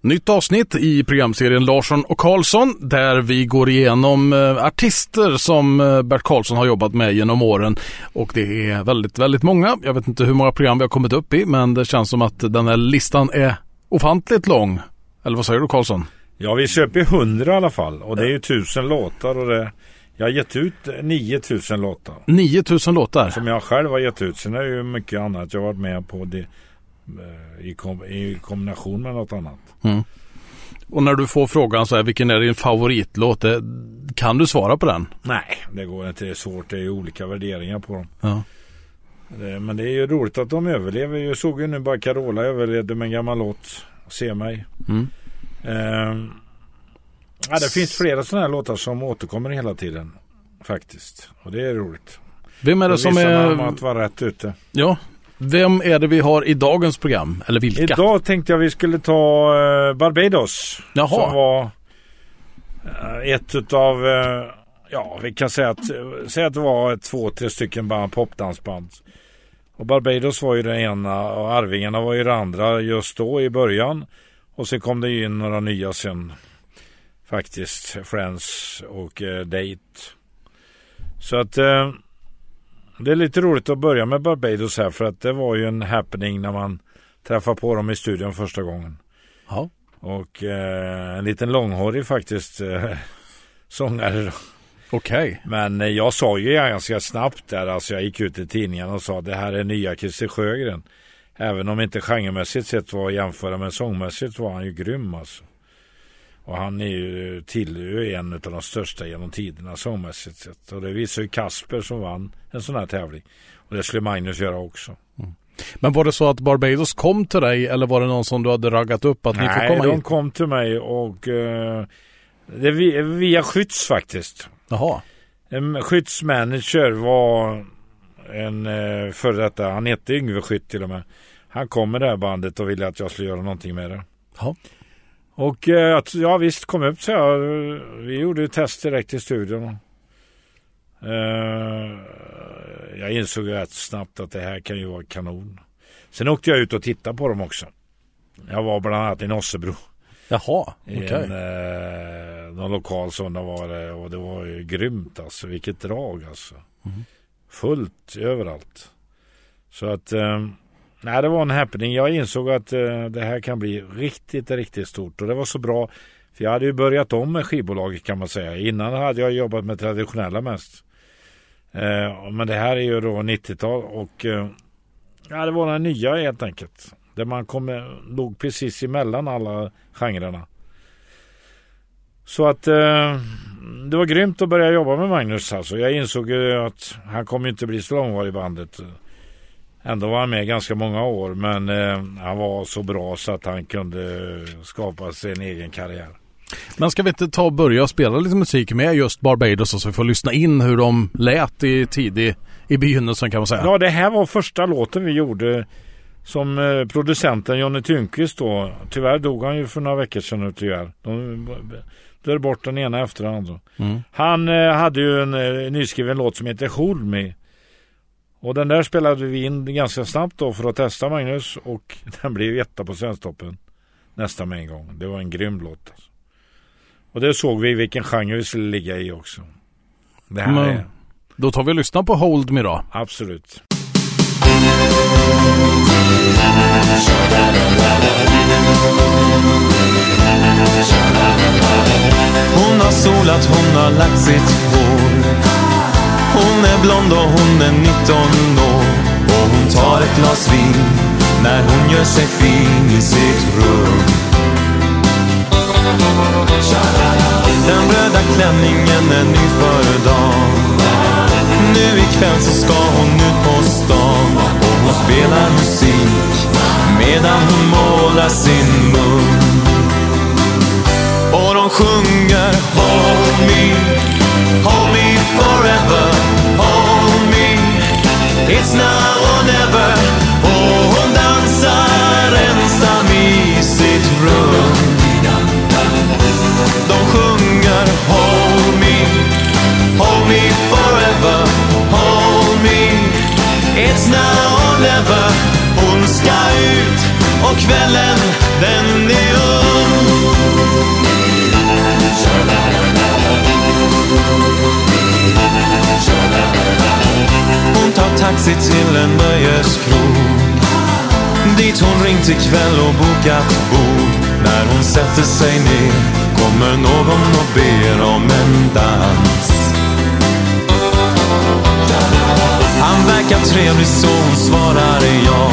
Nytt avsnitt i programserien Larsson och Karlsson där vi går igenom eh, artister som eh, Bert Karlsson har jobbat med genom åren. Och det är väldigt, väldigt många. Jag vet inte hur många program vi har kommit upp i men det känns som att den här listan är ofantligt lång. Eller vad säger du Karlsson? Ja, vi köper hundra i alla fall och det är ju tusen låtar och det jag har gett ut 9000 låtar. 9000 låtar? Som jag själv har gett ut. Sen är det ju mycket annat jag har varit med på det, eh, i, kom, i kombination med något annat. Mm. Och när du får frågan så här, vilken är din favoritlåt? Kan du svara på den? Nej, det går inte. Det är svårt. Det är olika värderingar på dem. Ja. Det, men det är ju roligt att de överlever. Jag såg ju nu bara Carola överlevde med en gammal låt. Se mig. Mm. Uh, Ja, det finns flera sådana här låtar som återkommer hela tiden. Faktiskt. Och det är roligt. Vem är det, det som är... att vara rätt ute. Ja. Vem är det vi har i dagens program? Eller vilka? Idag tänkte jag vi skulle ta uh, Barbados. Jaha. Som var uh, ett utav... Uh, ja, vi kan säga att, säga att det var två, tre stycken band, popdansband. Och Barbados var ju det ena och Arvingarna var ju det andra just då i början. Och sen kom det in några nya sen faktiskt. Friends och eh, Date. Så att eh, det är lite roligt att börja med Barbados här för att det var ju en happening när man träffade på dem i studion första gången. Ja. Och eh, en liten långhårig faktiskt eh, sångare. Okej. Okay. Men eh, jag sa ju ganska snabbt där, alltså jag gick ut i tidningen och sa det här är nya Christer Sjögren. Även om inte genremässigt sett var att jämföra men sångmässigt var han ju grym alltså. Och han är ju tillhör en av de största genom tiderna sångmässigt sett. Och det visar ju Kasper som vann en sån här tävling. Och det skulle Magnus göra också. Mm. Men var det så att Barbados kom till dig eller var det någon som du hade raggat upp att Nej, ni får komma Nej, de kom till mig och uh, det via, via Skytts faktiskt. Jaha. En skyddsmanager var en uh, före detta, han hette Yngve Skytt till och med. Han kom med det här bandet och ville att jag skulle göra någonting med det. Jaha. Och eh, ja visst kom upp så jag. Vi gjorde ett test direkt i studion. Eh, jag insåg rätt snabbt att det här kan ju vara kanon. Sen åkte jag ut och tittade på dem också. Jag var bland annat i Nossebro. Jaha, okej. Okay. Eh, någon lokal sån var det och det var ju grymt alltså. Vilket drag alltså. Mm. Fullt överallt. Så att eh, Nej, det var en happening. Jag insåg att eh, det här kan bli riktigt, riktigt stort. Och det var så bra. För jag hade ju börjat om med skivbolaget kan man säga. Innan hade jag jobbat med traditionella mest. Eh, men det här är ju då 90-tal och eh, ja, det var den nya helt enkelt. Där man kom, låg precis emellan alla genrerna. Så att eh, det var grymt att börja jobba med Magnus alltså. Jag insåg ju att han kommer inte bli så långvarig i bandet. Ändå var han med ganska många år men eh, han var så bra så att han kunde skapa sin egen karriär. Men ska vi inte ta och börja spela lite musik med just Barbados så vi får lyssna in hur de lät i tidig, i begynnelsen kan man säga. Ja det här var första låten vi gjorde som eh, producenten Jonny Tynqvist då. Tyvärr dog han ju för några veckor sedan tyvärr. De dör bort den ena efter den andra. Mm. Han eh, hade ju en eh, nyskriven låt som heter Hold Me. Och den där spelade vi in ganska snabbt då för att testa Magnus och den blev etta på Svensktoppen nästan med en gång. Det var en grym låt. Alltså. Och det såg vi vilken genre vi skulle ligga i också. Det här Men, är... Då tar vi och lyssnar på Hold Me då. Absolut. Hon har solat, hon har lagt sitt hår hon är blond och hon är 19 år och hon tar ett glas vin när hon gör sig fin i sitt rum. Den röda klänningen är ny för dagen. Nu ikväll så ska hon ut på stan och hon spelar musik medan hon målar sin mun. Och de sjunger Hold me, hold me forever hold me. It's now or never och hon dansar ensam i sitt rum. De sjunger Hold me, hold me forever, hold me. It's now or never. Hon ska ut och kvällen den är ung. taxi till en nöjeskrog Dit hon ringt ikväll och bokat bord. När hon sätter sig ner kommer någon och ber om en dans. Han verkar trevlig så hon svarar ja.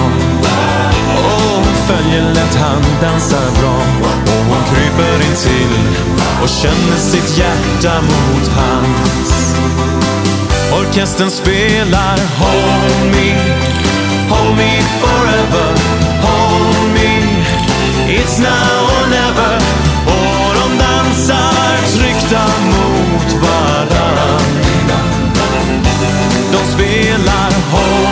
Och hon följer lätt, han dansar bra. Och hon kryper in till och känner sitt hjärta mot hans. Orkestern spelar Hold me, hold me forever Hold me, it's now or never. Och de dansar tryckta mot varann. De spelar Hold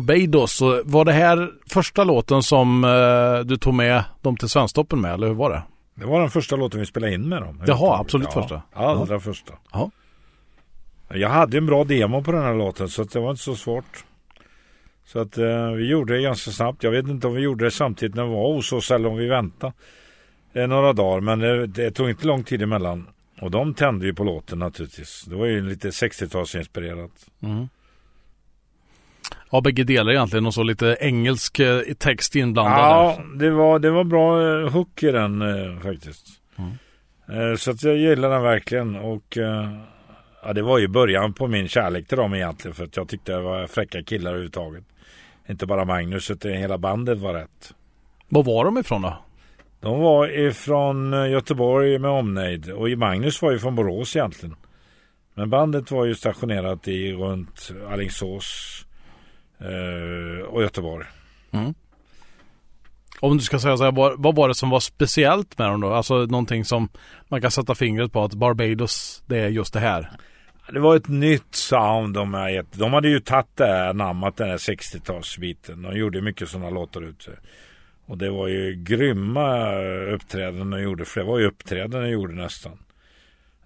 Barbados. Så var det här första låten som eh, du tog med dem till Svensktoppen med, eller hur var det? Det var den första låten vi spelade in med dem. Jaha, absolut ja, första. Allra första. Ja. Jag hade en bra demo på den här låten så det var inte så svårt. Så att eh, vi gjorde det ganska snabbt. Jag vet inte om vi gjorde det samtidigt när vi var hos oss eller om vi väntade eh, några dagar. Men det, det tog inte lång tid emellan. Och de tände ju på låten naturligtvis. Det var ju lite 60-talsinspirerat. Mm. Ja, bägge delar egentligen och så lite engelsk eh, text inblandad. Ja, där. det var, det var bra eh, hook i den eh, faktiskt. Eh, så att jag gillar den verkligen. Och ja, det var ju början på min kärlek till dem egentligen. För att jag tyckte det var fräcka killar överhuvudtaget. Inte bara Magnus, utan hela bandet var rätt. Var var de ifrån då? De var ifrån Göteborg med omnejd. Och Magnus var ju från Borås egentligen. Men bandet var ju stationerat i runt Alingsås och Göteborg. Om du ska säga så här, vad, vad var det som var speciellt med dem då? Alltså någonting som man kan sätta fingret på att Barbados, det är just det här. Det var ett nytt sound de har gett. De hade ju tagit det här, namnet den här 60-talsbiten. De gjorde mycket sådana låtar ute. Och det var ju grymma uppträdanden de gjorde. För det var ju uppträdanden de gjorde nästan.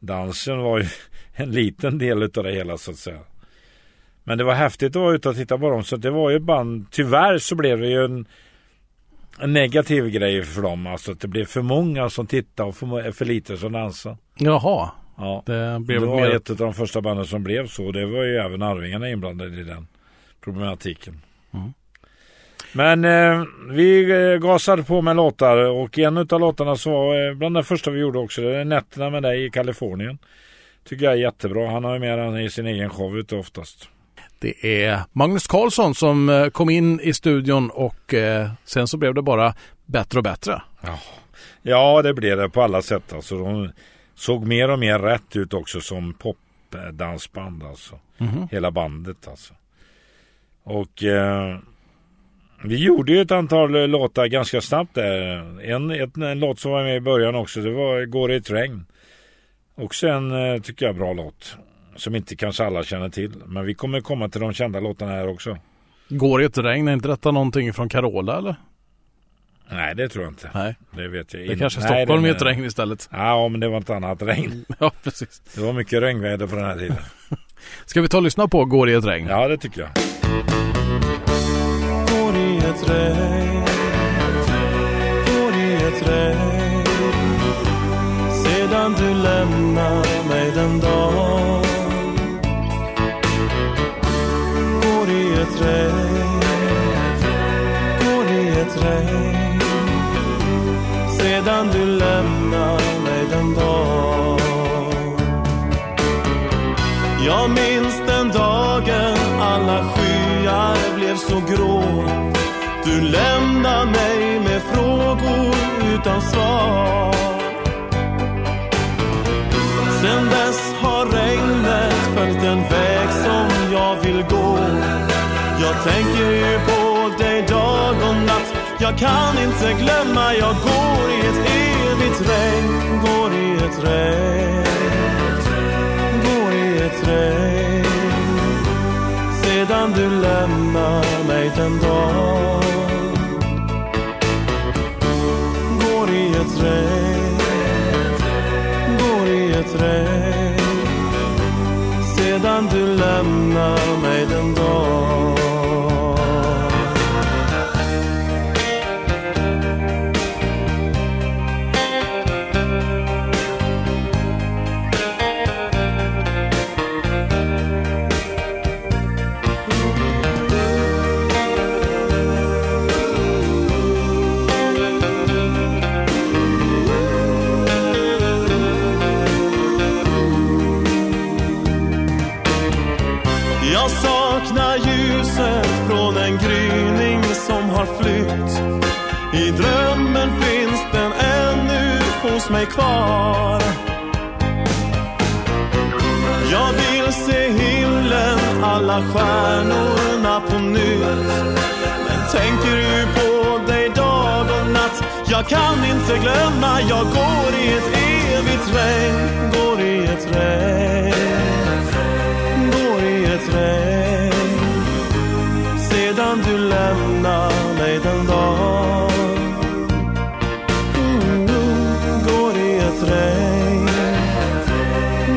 Dansen var ju en liten del utav det hela så att säga. Men det var häftigt att vara ute och titta på dem. Så det var ju band. Tyvärr så blev det ju en, en negativ grej för dem. Alltså att det blev för många som tittade och för, för lite som dansade. Jaha, Ja. det blev Det var mer... ett av de första banden som blev så. Det var ju även Arvingarna inblandade i den problematiken. Mm. Men eh, vi eh, gasade på med låtar och en av låtarna så var eh, bland de första vi gjorde också. Det är Nätterna med dig i Kalifornien. Tycker jag är jättebra. Han har ju med den i sin egen show ute oftast. Det är Magnus Karlsson som eh, kom in i studion och eh, sen så blev det bara bättre och bättre. Ja, det blev det på alla sätt. Alltså, de såg mer och mer rätt ut också som popdansband. Alltså. Hela bandet alltså. Och eh, vi gjorde ju ett antal låtar ganska snabbt där. En, ett, en låt som var med i början också. Det var Går i ett regn. Också en, eh, tycker jag, bra låt. Som inte kanske alla känner till. Men vi kommer komma till de kända låtarna här också. Går i ett regn, är inte detta någonting från Carola eller? Nej, det tror jag inte. Nej, Det vet jag det inte. kanske är Nej, Stockholm i det- ett regn istället. Ja, men det var ett annat regn. Ja, precis. Det var mycket regnväder på den här tiden. Ska vi ta och lyssna på Går i ett regn? Ja, det tycker jag. går i ett regn ett regn sedan du lämnar mig den dag ett regn, går i ett regn sedan du Jag kan inte glömma, jag går i ett evigt regn. Går i ett regn. Går i ett regn. Sedan du lämnar mig den dag Går i ett regn. Går i ett regn. Sedan du lämnar har flytt. I drömmen finns den ännu hos mig kvar. Jag vill se himlen, alla stjärnorna på nytt. Men tänker ju på dig dag och natt? Jag kan inte glömma, jag går i ett evigt regn. Går i ett regn. Går i ett regn sedan du lämna' mig den dag mm, Går i ett regn.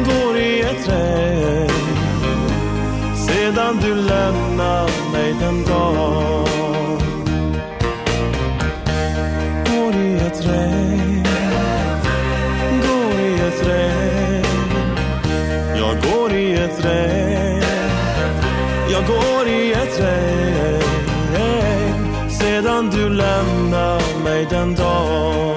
Går i ett regn. Sedan du lämnar mig den dag lämnar mig den dagen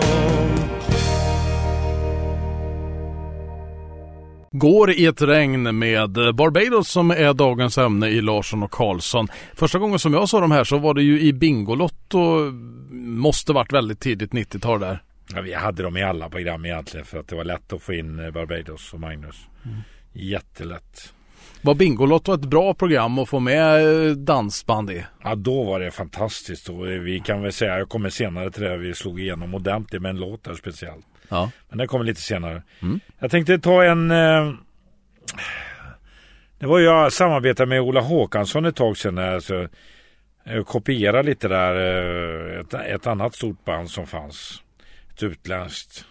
Går i ett regn med Barbados som är dagens ämne i Larsson och Karlsson. Första gången som jag såg de här så var det ju i Bingolotto. Måste varit väldigt tidigt 90-tal där. Ja, vi hade dem i alla program egentligen för att det var lätt att få in eh, Barbados och Magnus. Jättelätt. Var Bingolotto ett bra program att få med eh, dansband i? Ja, då var det fantastiskt. Och vi kan väl säga, jag kommer senare till det, vi slog igenom ordentligt med en låt där speciellt. Ja. Men den kommer lite senare. Mm. Jag tänkte ta en... Eh, det var ju jag samarbetade med Ola Håkansson ett tag sedan. Alltså, eh, kopiera lite där eh, ett, ett annat stort band som fanns. Ett utländskt.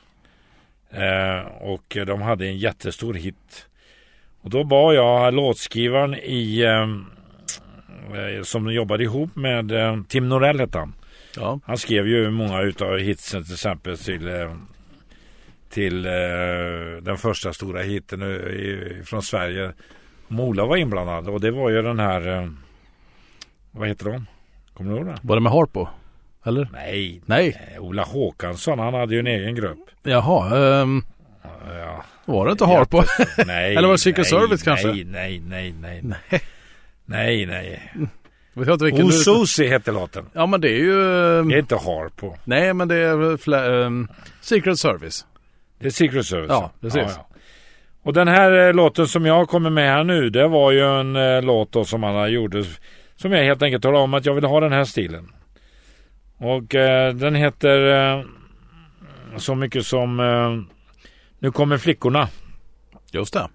Eh, och de hade en jättestor hit. Och då bad jag låtskrivaren i eh, eh, som jobbade ihop med eh, Tim Norell hette han. Ja. Han skrev ju många utav hitsen till exempel till, eh, till eh, den första stora hiten eh, i, från Sverige. Mola var inblandad och det var ju den här, vad heter de? Kommer du ihåg det? Var det med Harpo? Eller? Nej, Nej. Ola Håkansson, han hade ju en egen grupp. Jaha, ehm, Ja, var det inte Harpo? nej, Eller var det Secret Service kanske? Nej, nej, nej, nej. Nej. Nej, nej. Vet jag inte vilken du... Osusi hette låten. Ja men det är ju... ehm, Det är inte Harpo. Nej men det är väl flä... ehm, Secret Service. Det är Secret Service. Ja, precis. Och den här eh, låten som jag kommer med här nu, det var ju en eh, låt då som han gjorde. Som jag helt enkelt talade om att jag vill ha den här stilen. Och eh, den heter eh, så mycket som eh, nu kommer flickorna. Just det.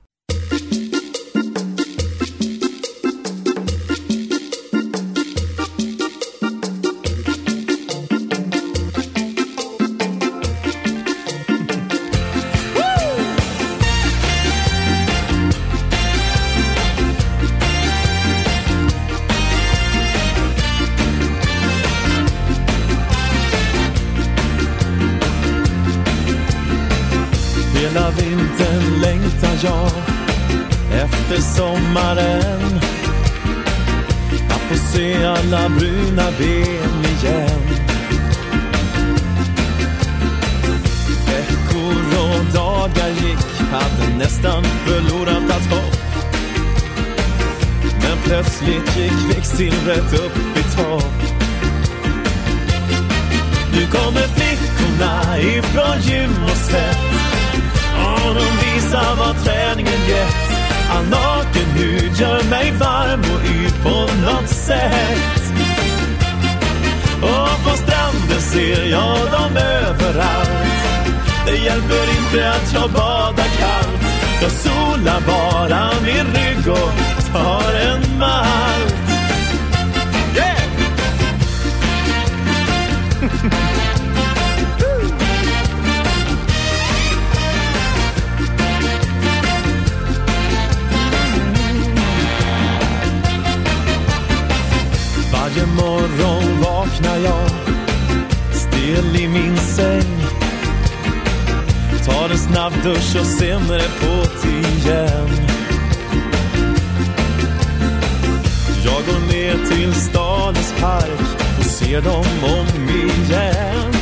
Gamla bruna ben igen. Veckor och dagar gick, hade nästan förlorat allt hopp. Men plötsligt gick kvicksilvret upp i topp. Nu kommer flickorna ifrån gym och svett och de visar vad träningen gett. All hud gör mig varm och yr på något sätt. Och på stranden ser jag dem överallt. Det hjälper inte att jag badar kallt. Jag solar bara min rygg och tar en malt Varje morgon vaknar jag stel i min säng. Tar en snabb dusch och sen är det på igen. Jag går ner till stadens park och ser dem om igen.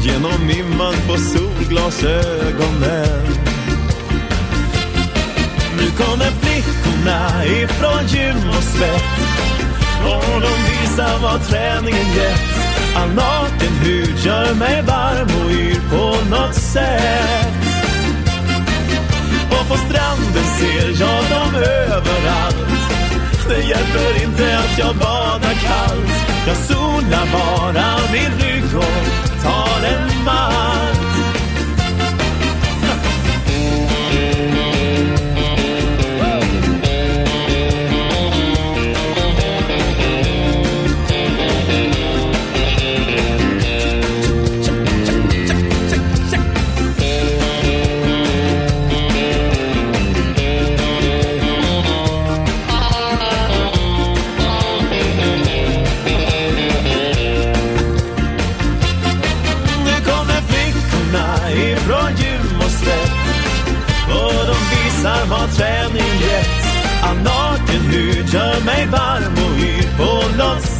Genom imman på solglasögonen. Nu kommer flickorna ifrån gym och svett och de visar vad träningen gett. All naken hud gör mig varm och yr på något sätt. Och på stranden ser jag dem överallt. Det hjälper inte att jag badar kallt. Jag solar bara min rygg och tar en malt.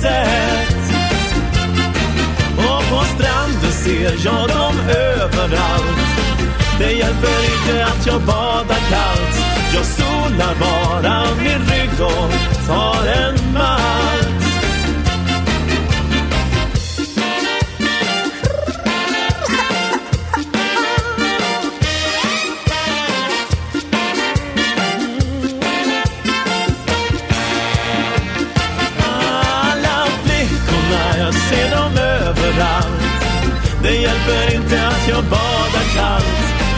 Sätt. Och på stranden ser jag dem överallt. Det hjälper inte att jag badar kallt. Jag solar bara min rygg och tar en malt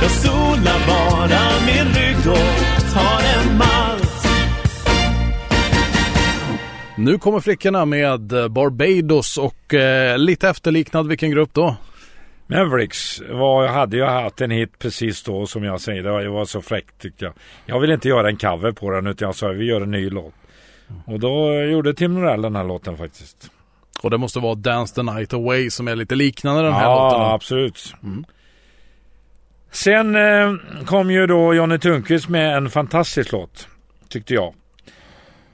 Jag solar bara min rygg och tar en malt Nu kommer flickorna med eh, Barbados och eh, lite efterliknad vilken grupp då? Mavericks var, hade ju haft en hit precis då som jag säger. Det var, det var så fräckt tyckte jag. Jag ville inte göra en cover på den utan jag sa vi gör en ny låt. Och då gjorde Tim Norell den här låten faktiskt. Och det måste vara Dance the Night Away som är lite liknande den här ja, låten. absolut. Mm. Sen eh, kom ju då Johnny Thunqvist med en fantastisk låt, tyckte jag.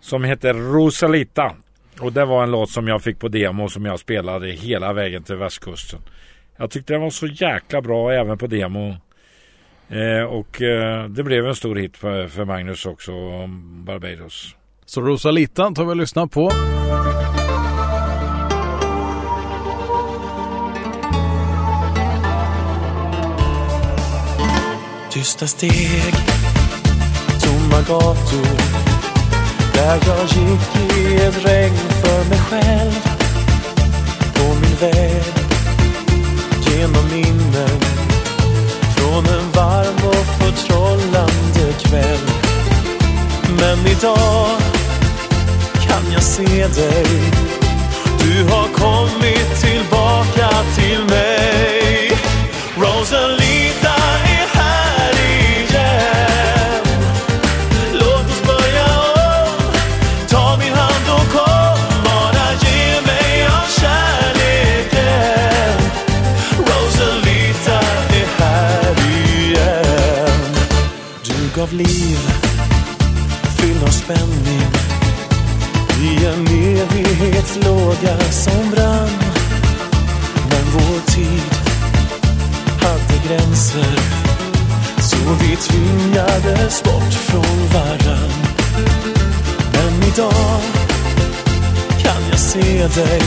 Som heter Rosalita. Och det var en låt som jag fick på demo som jag spelade hela vägen till västkusten. Jag tyckte den var så jäkla bra även på demo. Eh, och eh, det blev en stor hit för, för Magnus också, Barbados. Så Rosalita tar vi och lyssnar på. Tysta steg, tomma gator Där jag gick i ett regn för mig själv. På min väg genom minnen Från en varm och förtrollande kväll. Men idag kan jag se dig. Du har kommit tillbaka till mig. Rosalita låga som brann. Men vår tid hade gränser så vi tvingades bort från varann. Men idag kan jag se dig.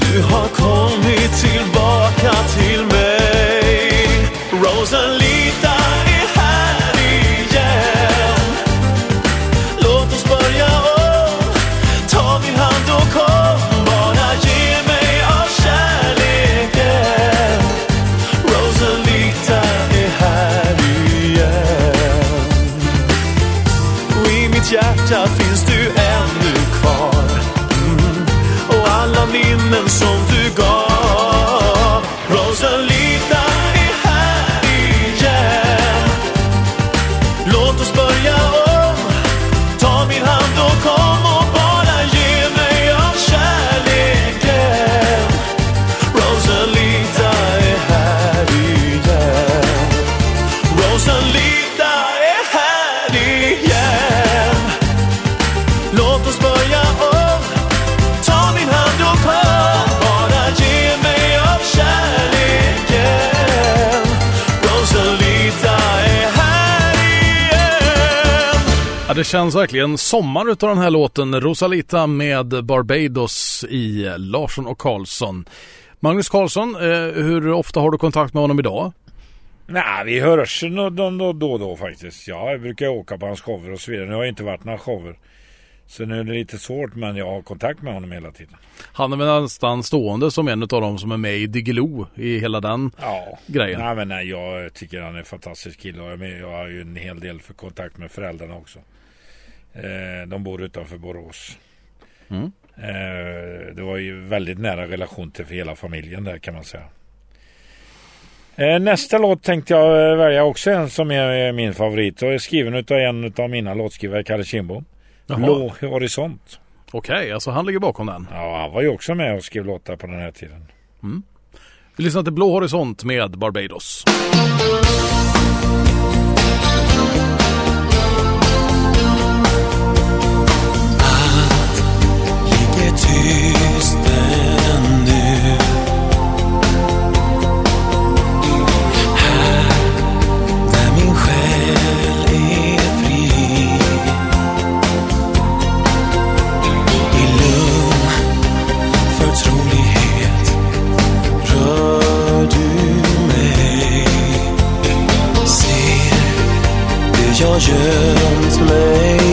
Du har kommit tillbaka till mig. Rosalita känns verkligen sommar utav den här låten. Rosalita med Barbados i Larsson och Karlsson. Magnus Karlsson, eh, hur ofta har du kontakt med honom idag? Nej, vi hörs då, då, då, då och då faktiskt. Ja, jag brukar åka på hans shower och så vidare. Nu har jag inte varit några shower. Så nu är det lite svårt men jag har kontakt med honom hela tiden. Han är väl nästan stående som en av dem som är med i Diggiloo i hela den Ja, grejen. Nej, men nej, jag tycker han är en fantastisk kille och jag har ju en hel del för kontakt med föräldrarna också. Eh, de bor utanför Borås. Mm. Eh, det var ju väldigt nära relation till för hela familjen där kan man säga. Eh, nästa låt tänkte jag eh, välja också en som är min favorit och är skriven av en av mina låtskrivare, Kalle Kindbom. Blå horisont. Okej, alltså han ligger bakom den. Ja, han var ju också med och skrev låtar på den här tiden. Vi lyssnar till Blå Horisont med Barbados. Tyst ännu Här där min själ är fri. I lugn förtrolighet rör du mig. Ser det jag gömt mig.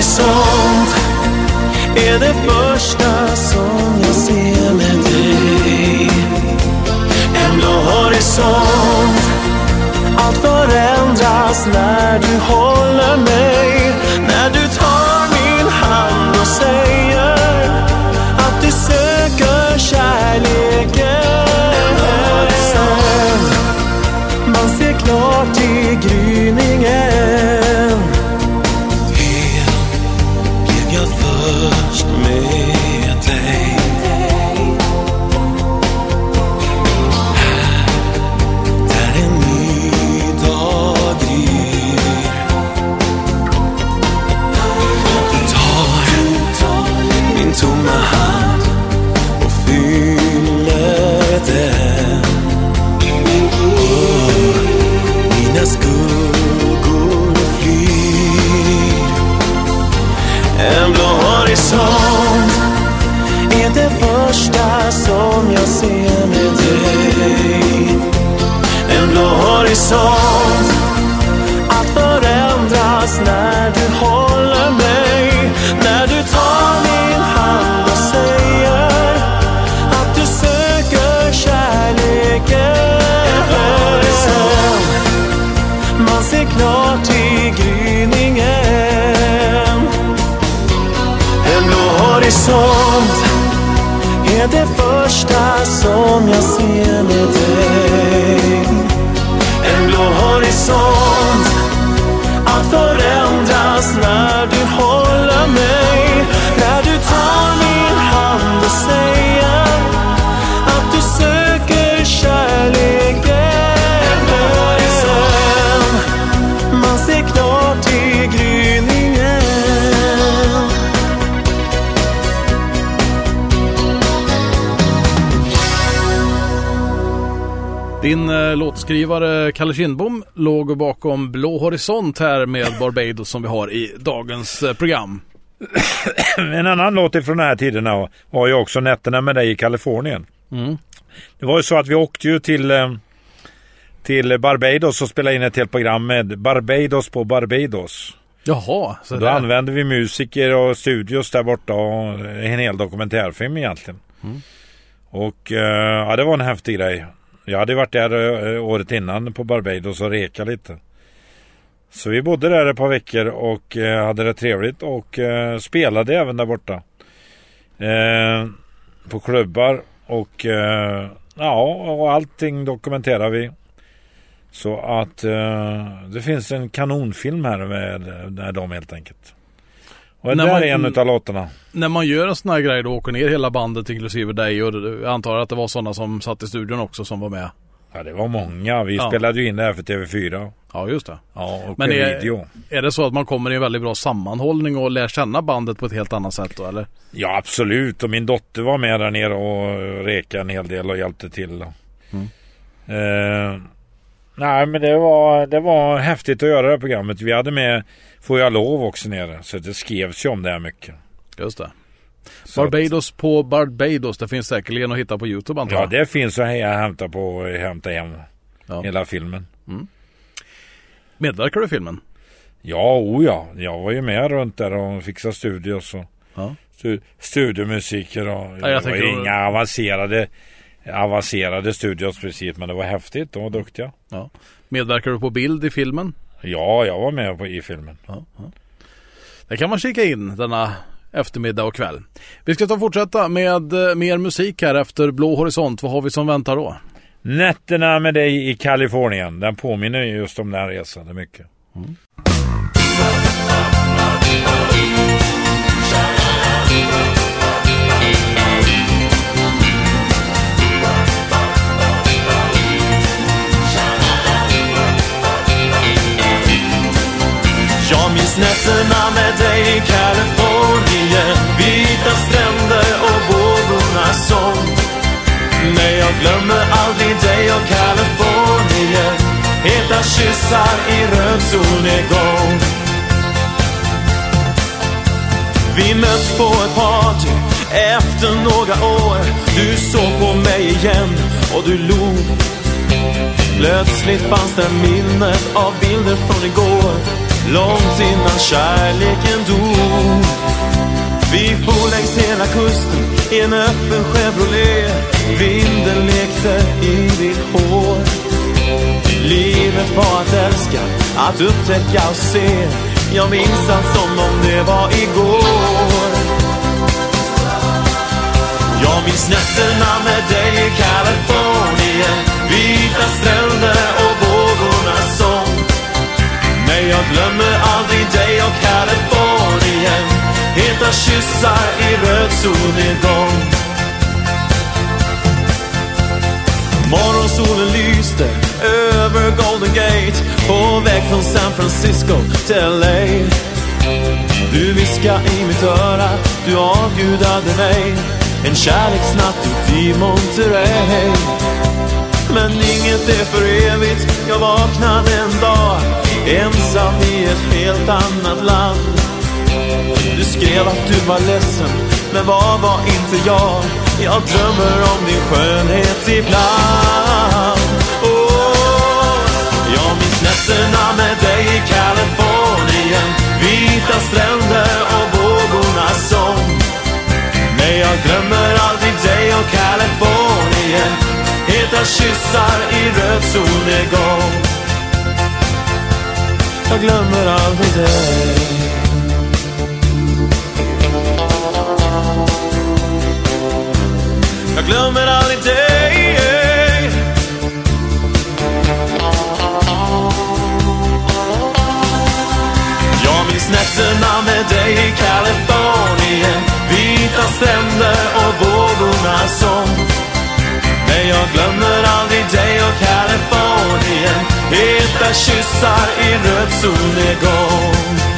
Horisont är det första som jag ser med dig. En blå horisont, allt förändras när du håller mig. När du tar min hand och säger att du söker kärleken. Man ser klart i gryningen Din eh, låtskrivare Kalle Kindbom låg bakom Blå Horisont här med Barbados som vi har i dagens eh, program. En annan låt ifrån de här tiderna var ju också Nätterna med dig i Kalifornien. Mm. Det var ju så att vi åkte ju till, eh, till Barbados och spelade in ett helt program med Barbados på Barbados. Jaha, så Då använde vi musiker och studios där borta och en hel dokumentärfilm egentligen. Mm. Och eh, ja, det var en häftig grej. Jag hade varit där eh, året innan på Barbados och reka lite. Så vi bodde där ett par veckor och eh, hade det trevligt och eh, spelade även där borta. På klubbar och ja, och allting dokumenterar vi. Så att det finns en kanonfilm här med, med dem helt enkelt. Och När det där man- är en utav låtarna. När man gör en sån här grej då åker ner hela bandet inklusive dig och jag antar att det var sådana som satt i studion också som var med. Ja, det var många. Vi Ja. spelade ju in det här för TV4. Ja, just det. Ja, och Men är- video. Är det så att man kommer i en väldigt bra sammanhållning och lär känna bandet på ett helt annat sätt då eller? Ja, absolut. Och min dotter var med där nere och reka en hel del och hjälpte till. Mm. Eh, nej, men det var, det var häftigt att göra det här programmet. Vi hade med Får jag lov också nere. Så det skrevs ju om det här mycket. Just det. Så att- Barbados på Barbados. Det finns säkerligen att hitta på Youtube antar Ja, jag. det finns att hämta på hämta hem. Ja. Hela filmen. Medverkar du i filmen? Ja, o ja. Jag var ju med runt där och fixade studios och Ja. stu- studiomusiker och jag det var inga avancerade avancerade studios precis men det var häftigt. De var duktiga. ja. Medverkar du på bild i filmen? Ja, jag var med på, i filmen. Ja, ja. Det kan man kika in denna eftermiddag och kväll. Vi ska ta och fortsätta med eh, mer musik här efter Blå Horisont. Vad har vi som väntar då? Nätterna med dig i Kalifornien. Den påminner ju just om den här resan mycket. Jag minns nätterna med dig i Kalifornien Vita stränder och vågornas sång Men jag glömmer aldrig dig och Kalifornien. Heta kyssar i röd solnedgång. Vi möts på ett party efter några år. Du såg på mig igen och du log. Plötsligt fanns där minnet av bilder från igår. Långt innan kärleken dog. Vi for längs hela kusten i en öppen Chevrolet. Vinden lekte i ditt hår. Livet var att älska, att upptäcka och se. Jag minns allt som om det var igår. Jag minns nätterna med dig i Kalifornien. Vita stränder och Nej, jag glömmer aldrig dig och Kalifornien Heta kyssar i röd solnedgång. Morgonsolen lyste över Golden Gate. På väg från San Francisco till LA Du viska i mitt öra, du avgudade mig. En kärleksnatt ut i Monterey. Men inget är för evigt, jag vaknade en dag. Ensam i ett helt annat land. Du skrev att du var ledsen, men vad var inte jag? Jag drömmer om din skönhet ibland. Oh, jag minns nätterna med dig i Kalifornien. Vita stränder och vågornas sång Men jag glömmer aldrig dig och Kalifornien. Heta kyssar i röd solnedgång. Jag glömmer aldrig dig. Jag glömmer aldrig dig. Jag minns nätterna med dig i Kalifornien. Vita stränder och vågornas sång. Men jag glömmer aldrig dig och Kalifornien. Heta kyssar i röd solnedgång.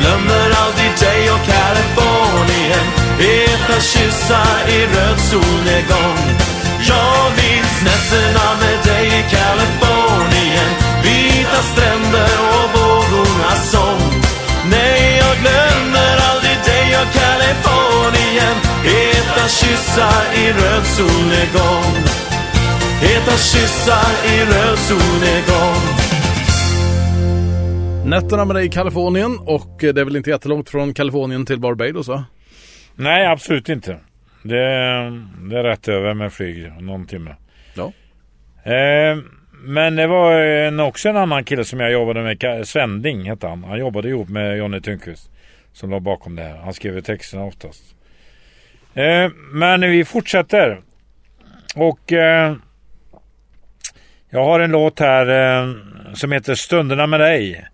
Glömmer aldrig dig och Kalifornien Heta kyssar i röd solnedgång. Jag minns nätterna med dig i Kalifornien Vita stränder och vågornas sång. Nej, jag glömmer aldrig dig och Kalifornien Heta kyssar i röd solnedgång. Heta kyssar i röd solnedgång. Nätterna med dig i Kalifornien och det är väl inte jättelångt från Kalifornien till Barbados va? Nej, absolut inte. Det, det är rätt över med flyg, någon timme. Ja. Eh, men det var en, också en annan kille som jag jobbade med, Svending hette han. Han jobbade ihop med Jonny Tungqvist. Som låg bakom det här. Han skrev texterna oftast. Eh, men vi fortsätter. Och eh, jag har en låt här eh, som heter Stunderna med dig.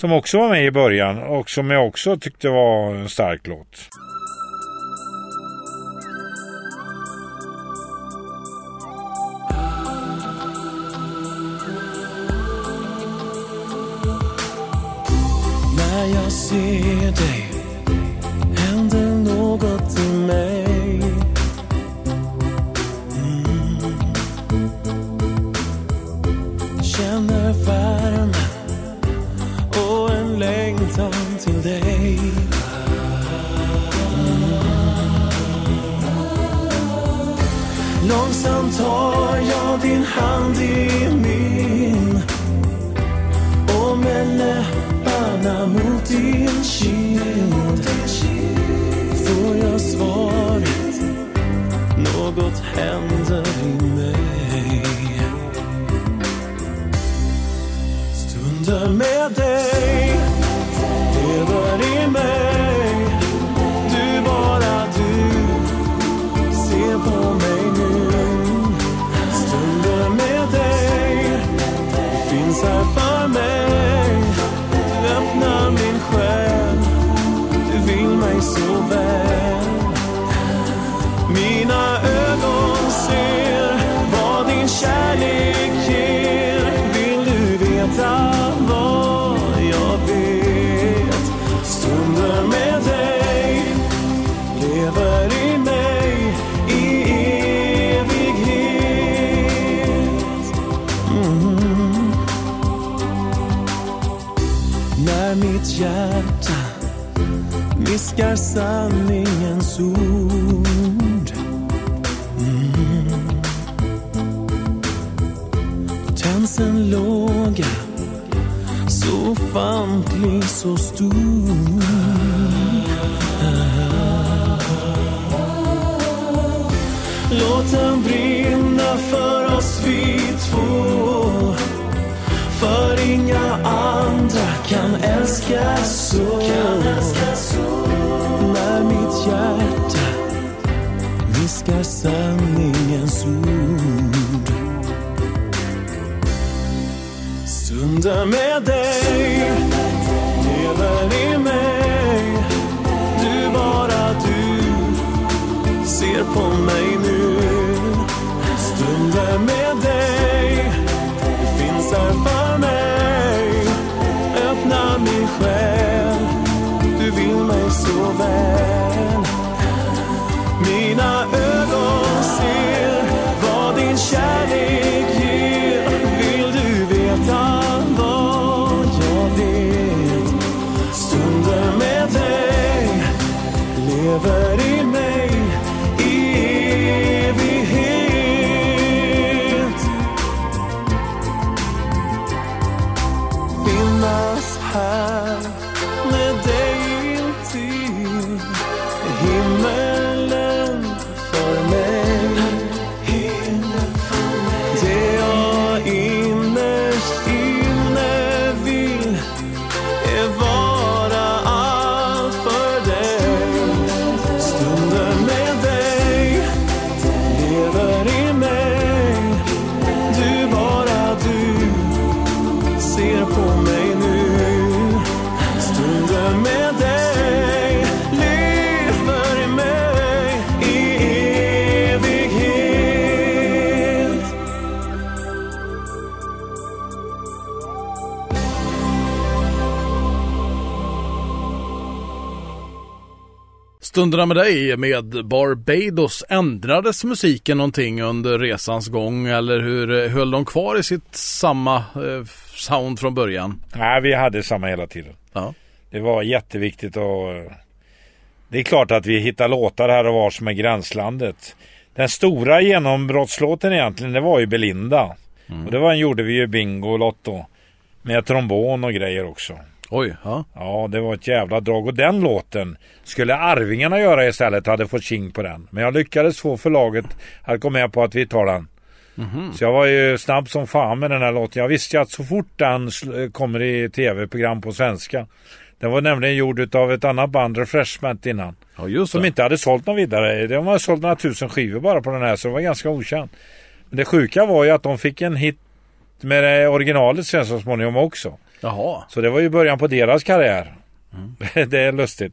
Som också var med i början och som jag också tyckte var en stark låt. När jag ser dig händer något i mig mm. Känner längtan till dig. Långsamt tar jag din hand i min och med läpparna mot din kind får jag svaret. Något händer i mig. Stunder med dig lever sanningens ord. Mm. Då tänds en låga så ofantlig, så stor. Låt den brinna för oss vi två. För inga andra kan älska så. Viskar sanningens ord. Stundar med dig lever i mig. Du bara du ser på mig Stunderna med dig med Barbados. Ändrades musiken någonting under resans gång eller hur höll de kvar i sitt samma eh, sound från början? Nej, vi hade samma hela tiden. Ja. Det var jätteviktigt och det är klart att vi hittar låtar här och var som är gränslandet. Den stora genombrottslåten egentligen, det var ju Belinda. Mm. Och det var en gjorde vi ju bingo och lotto. Med trombon och grejer också. Oj, ja. Ja, det var ett jävla drag. Och den låten skulle Arvingarna göra istället. Hade fått king på den. Men jag lyckades få förlaget att gå med på att vi tar den. Mm-hmm. Så jag var ju snabb som fan med den här låten. Jag visste ju att så fort den kommer i tv-program på svenska. Den var nämligen gjord av ett annat band, Refreshment innan. Ja, just som inte hade sålt någon vidare. De har sålt några tusen skivor bara på den här så det var ganska okänt. Men det sjuka var ju att de fick en hit med originalet sen så småningom också. Jaha. Så det var ju början på deras karriär. Mm. det är lustigt.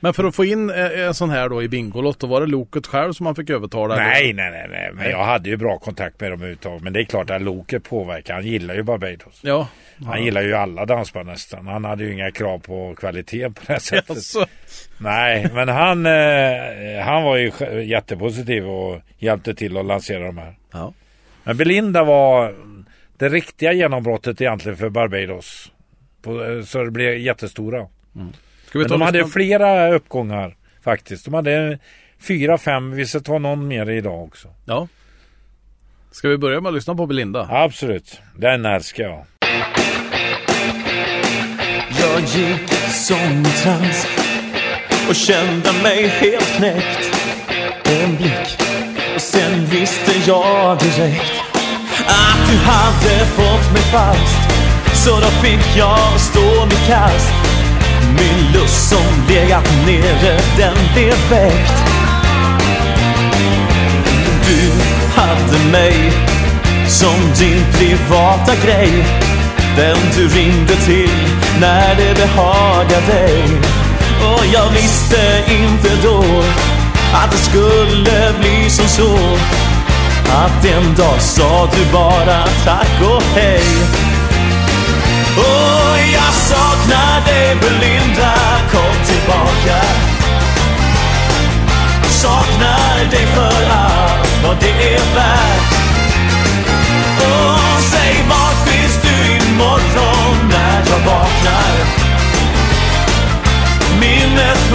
Men för att få in eh, en sån här då i Bingolotto, var det Loket själv som man fick övertala? Nej, nej, nej, nej. Men jag hade ju bra kontakt med dem överhuvudtaget. Men det är klart att Loket påverkar. Han gillar ju Barbados. Ja. Han ja. gillar ju alla dansband nästan. Han hade ju inga krav på kvalitet på det sättet. Alltså. Nej, men han, eh, han var ju jättepositiv och hjälpte till att lansera de här. Ja. Men Belinda var det riktiga genombrottet egentligen för Barbados. På, eh, så det blev jättestora. Mm. Men de hade flera uppgångar faktiskt. De hade fyra, fem. Vi ska ta någon mer idag också. Ja. Ska vi börja med att lyssna på Belinda? Absolut. Den älskar jag. Jag gick som trans och kände mig helt knäckt. En blick och sen visste jag direkt att du hade fått mig fast. Så då fick jag stå mitt kast. Min lust som legat nere, den blev väckt. Du hade mig som din privata grej. Den du ringde till när det behagade dig. Och jag visste inte då att det skulle bli som så. Att en dag sa du bara tack och hej. Och jag saknar dig Belinda, kom tillbaka. Saknar dig för allt vad det är värt. Och säg vart finns du imorgon när jag vaknar? Minnet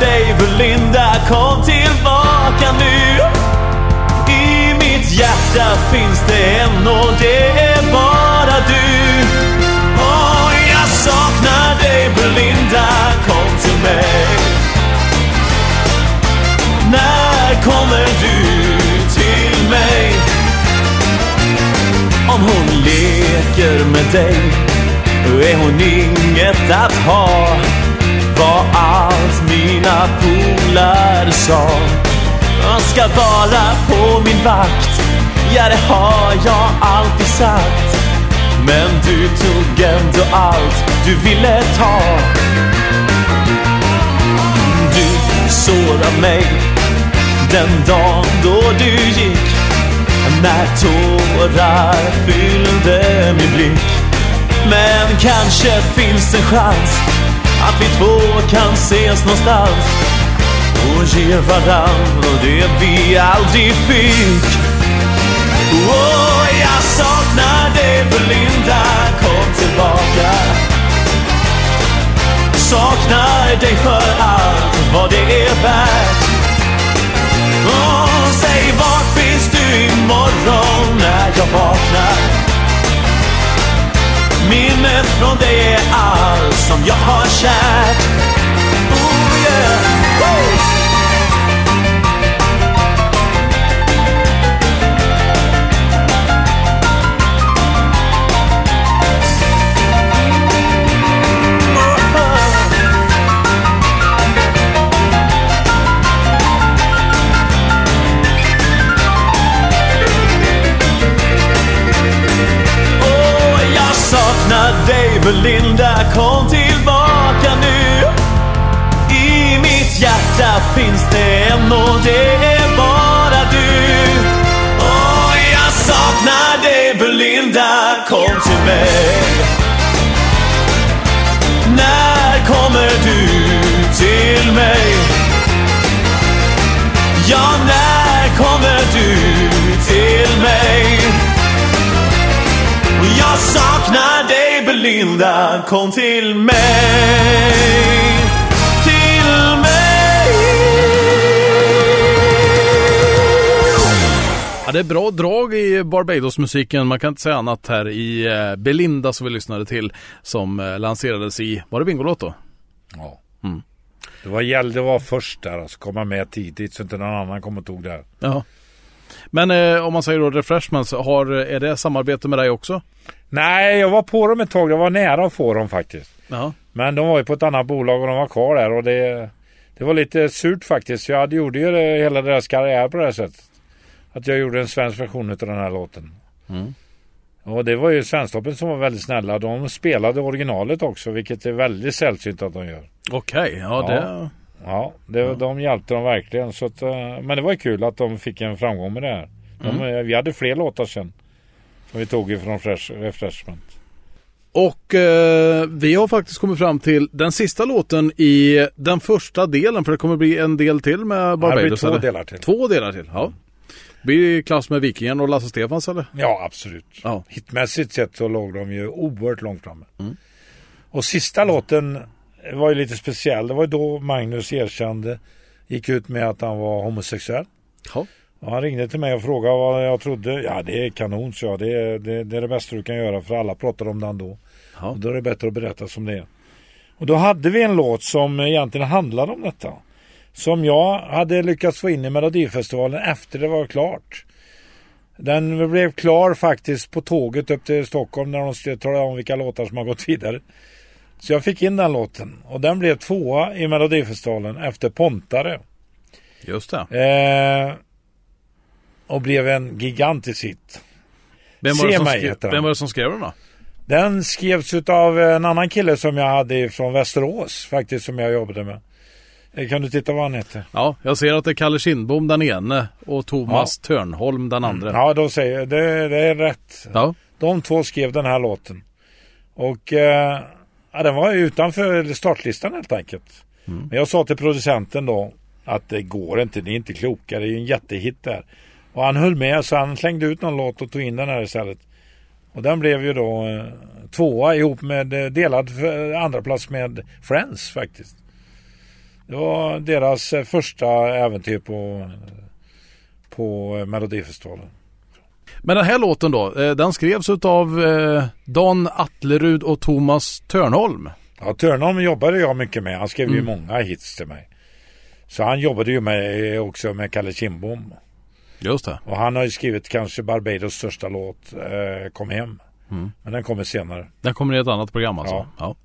dig Belinda, kom tillbaka nu I mitt hjärta finns det en och det är bara du. Och jag saknar dig Belinda, kom till mig. När kommer du till mig? Om hon leker med dig är hon inget att ha. Var allt mina polare sa. Jag ska vara på min vakt Ja, det har jag alltid sagt. Men du tog ändå allt du ville ta. Du sårade mig den dagen då du gick. När tårar fyllde min blick. Men kanske finns en chans att vi två kan ses någonstans och ge varann det vi aldrig fick. Oh, jag saknar dig Belinda, kom tillbaka. Saknar dig för allt vad det är värt. Oh, säg vart finns du imorgon när jag vaknar? Från dig är allt som jag har kärt. Belinda kom tillbaka nu I mitt hjärta finns det en och det är bara du Och jag saknar dig Belinda, kom till mig När kommer du till mig? Ja, när kommer du till mig? Jag saknar dig Belinda, kom till mig. Till mig. Ja, det är bra drag i Barbados-musiken. Man kan inte säga annat här i eh, Belinda som vi lyssnade till som eh, lanserades i, var det Bingolåt då? Ja. Mm. Det var gällde att vara först där, alltså komma med tidigt så inte någon annan kom och tog det. Ja. Men eh, om man säger då Refreshments, har, är det samarbete med dig också? Nej, jag var på dem ett tag. Jag var nära att få dem faktiskt. Ja. Men de var ju på ett annat bolag och de var kvar där och det, det var lite surt faktiskt. Jag hade gjorde ju det, hela deras karriär på det här sättet. Att jag gjorde en svensk version av den här låten. Mm. Och det var ju Svensktoppen som var väldigt snälla. De spelade originalet också, vilket är väldigt sällsynt att de gör. Okej, ja, Ja. det... Ja, det, de hjälpte dem verkligen. Så att, eh, men det var ju kul att de fick en framgång med det här. De, eh, Vi hade fler låtar sen. Som vi tog ifrån Fresh, Refreshment. Och eh, vi har faktiskt kommit fram till den sista låten i den första delen, för det kommer bli en del till med Barbados. blir två delar till. Två delar till, ja. Blir det klass med Vikingen och Lasse Stefans eller? Ja, absolut. Ja. Hitmässigt sett så låg de ju oerhört långt framme. Mm. Och sista låten var ju lite speciell. Det var ju då Magnus erkände, gick ut med att han var homosexuell. Ja. Han ringde till mig och frågade vad jag trodde. Ja, det är kanon, så jag. Det är, det, det är det bästa du kan göra för alla pratade om det ändå. Ja. Och då är det bättre att berätta som det är. Och då hade vi en låt som egentligen handlade om detta. Som jag hade lyckats få in i Melodifestivalen efter det var klart. Den blev klar faktiskt på tåget upp till Stockholm när de skulle tala om vilka låtar som har gått vidare. Så jag fick in den låten och den blev tvåa i Melodifestivalen efter Pontare. Just det. Eh, och blev en gigantisk hit. Vem var, det som mig skrev, vem var det som skrev den då? Den skrevs av en annan kille som jag hade från Västerås faktiskt som jag jobbade med. Eh, Kan du titta vad han heter? Ja, jag ser att det är Kalle Kindbom den ene och Thomas Törnholm den andra. Ja, då säger jag det, det är rätt. Ja. De två skrev den här låten. Och eh, ja, den var utanför startlistan helt enkelt. Men jag sa till producenten då att det går inte, det är inte kloka, det är ju en jättehit där. Och han höll med så han slängde ut någon låt och tog in den här istället. Och den blev ju då eh, tvåa ihop med eh, delad för- andra plats med Friends faktiskt. Det var deras eh, första äventyr på, på eh, Melodifestivalen. Men den här låten då, eh, den skrevs av eh, Dan Atlerud och Thomas Törnholm. Ja, Törnholm jobbade jag mycket med. Han skrev ju Mm. många hits till mig. Så han jobbade ju med, också med Kalle Kindbom. Just det. Och han har ju skrivit kanske Barbados största låt, eh, Kom hem. Mm. Men den kommer senare. Den kommer i ett annat program alltså. Ja. Ja.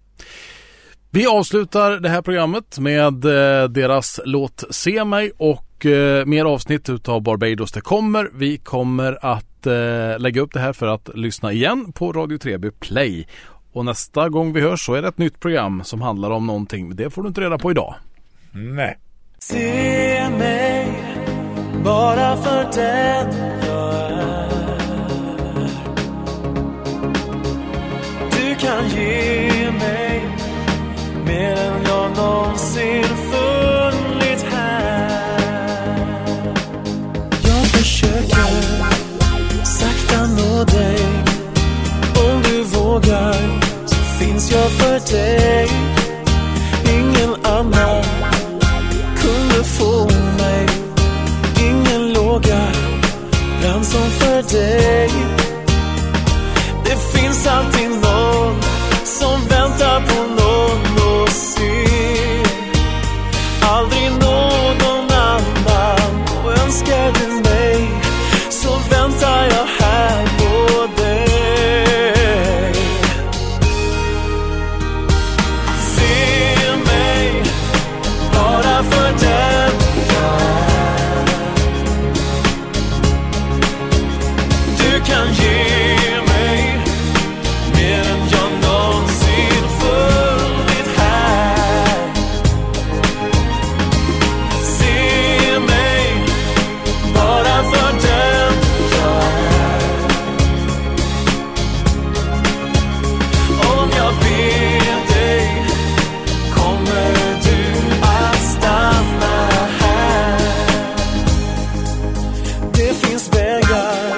Vi avslutar det här programmet med eh, deras låt Se mig och eh, mer avsnitt utav Barbados det kommer. Vi kommer att eh, lägga upp det här för att lyssna igen på Radio Treby Play. Och nästa gång vi hörs så är det ett nytt program som handlar om någonting. Det får du inte reda på idag. Nej. Se mig bara för den jag är. Du kan ge mig mer än jag någonsin funnit här. Jag försöker sakta nå dig. Om du vågar så finns jag för dig. det Vegas.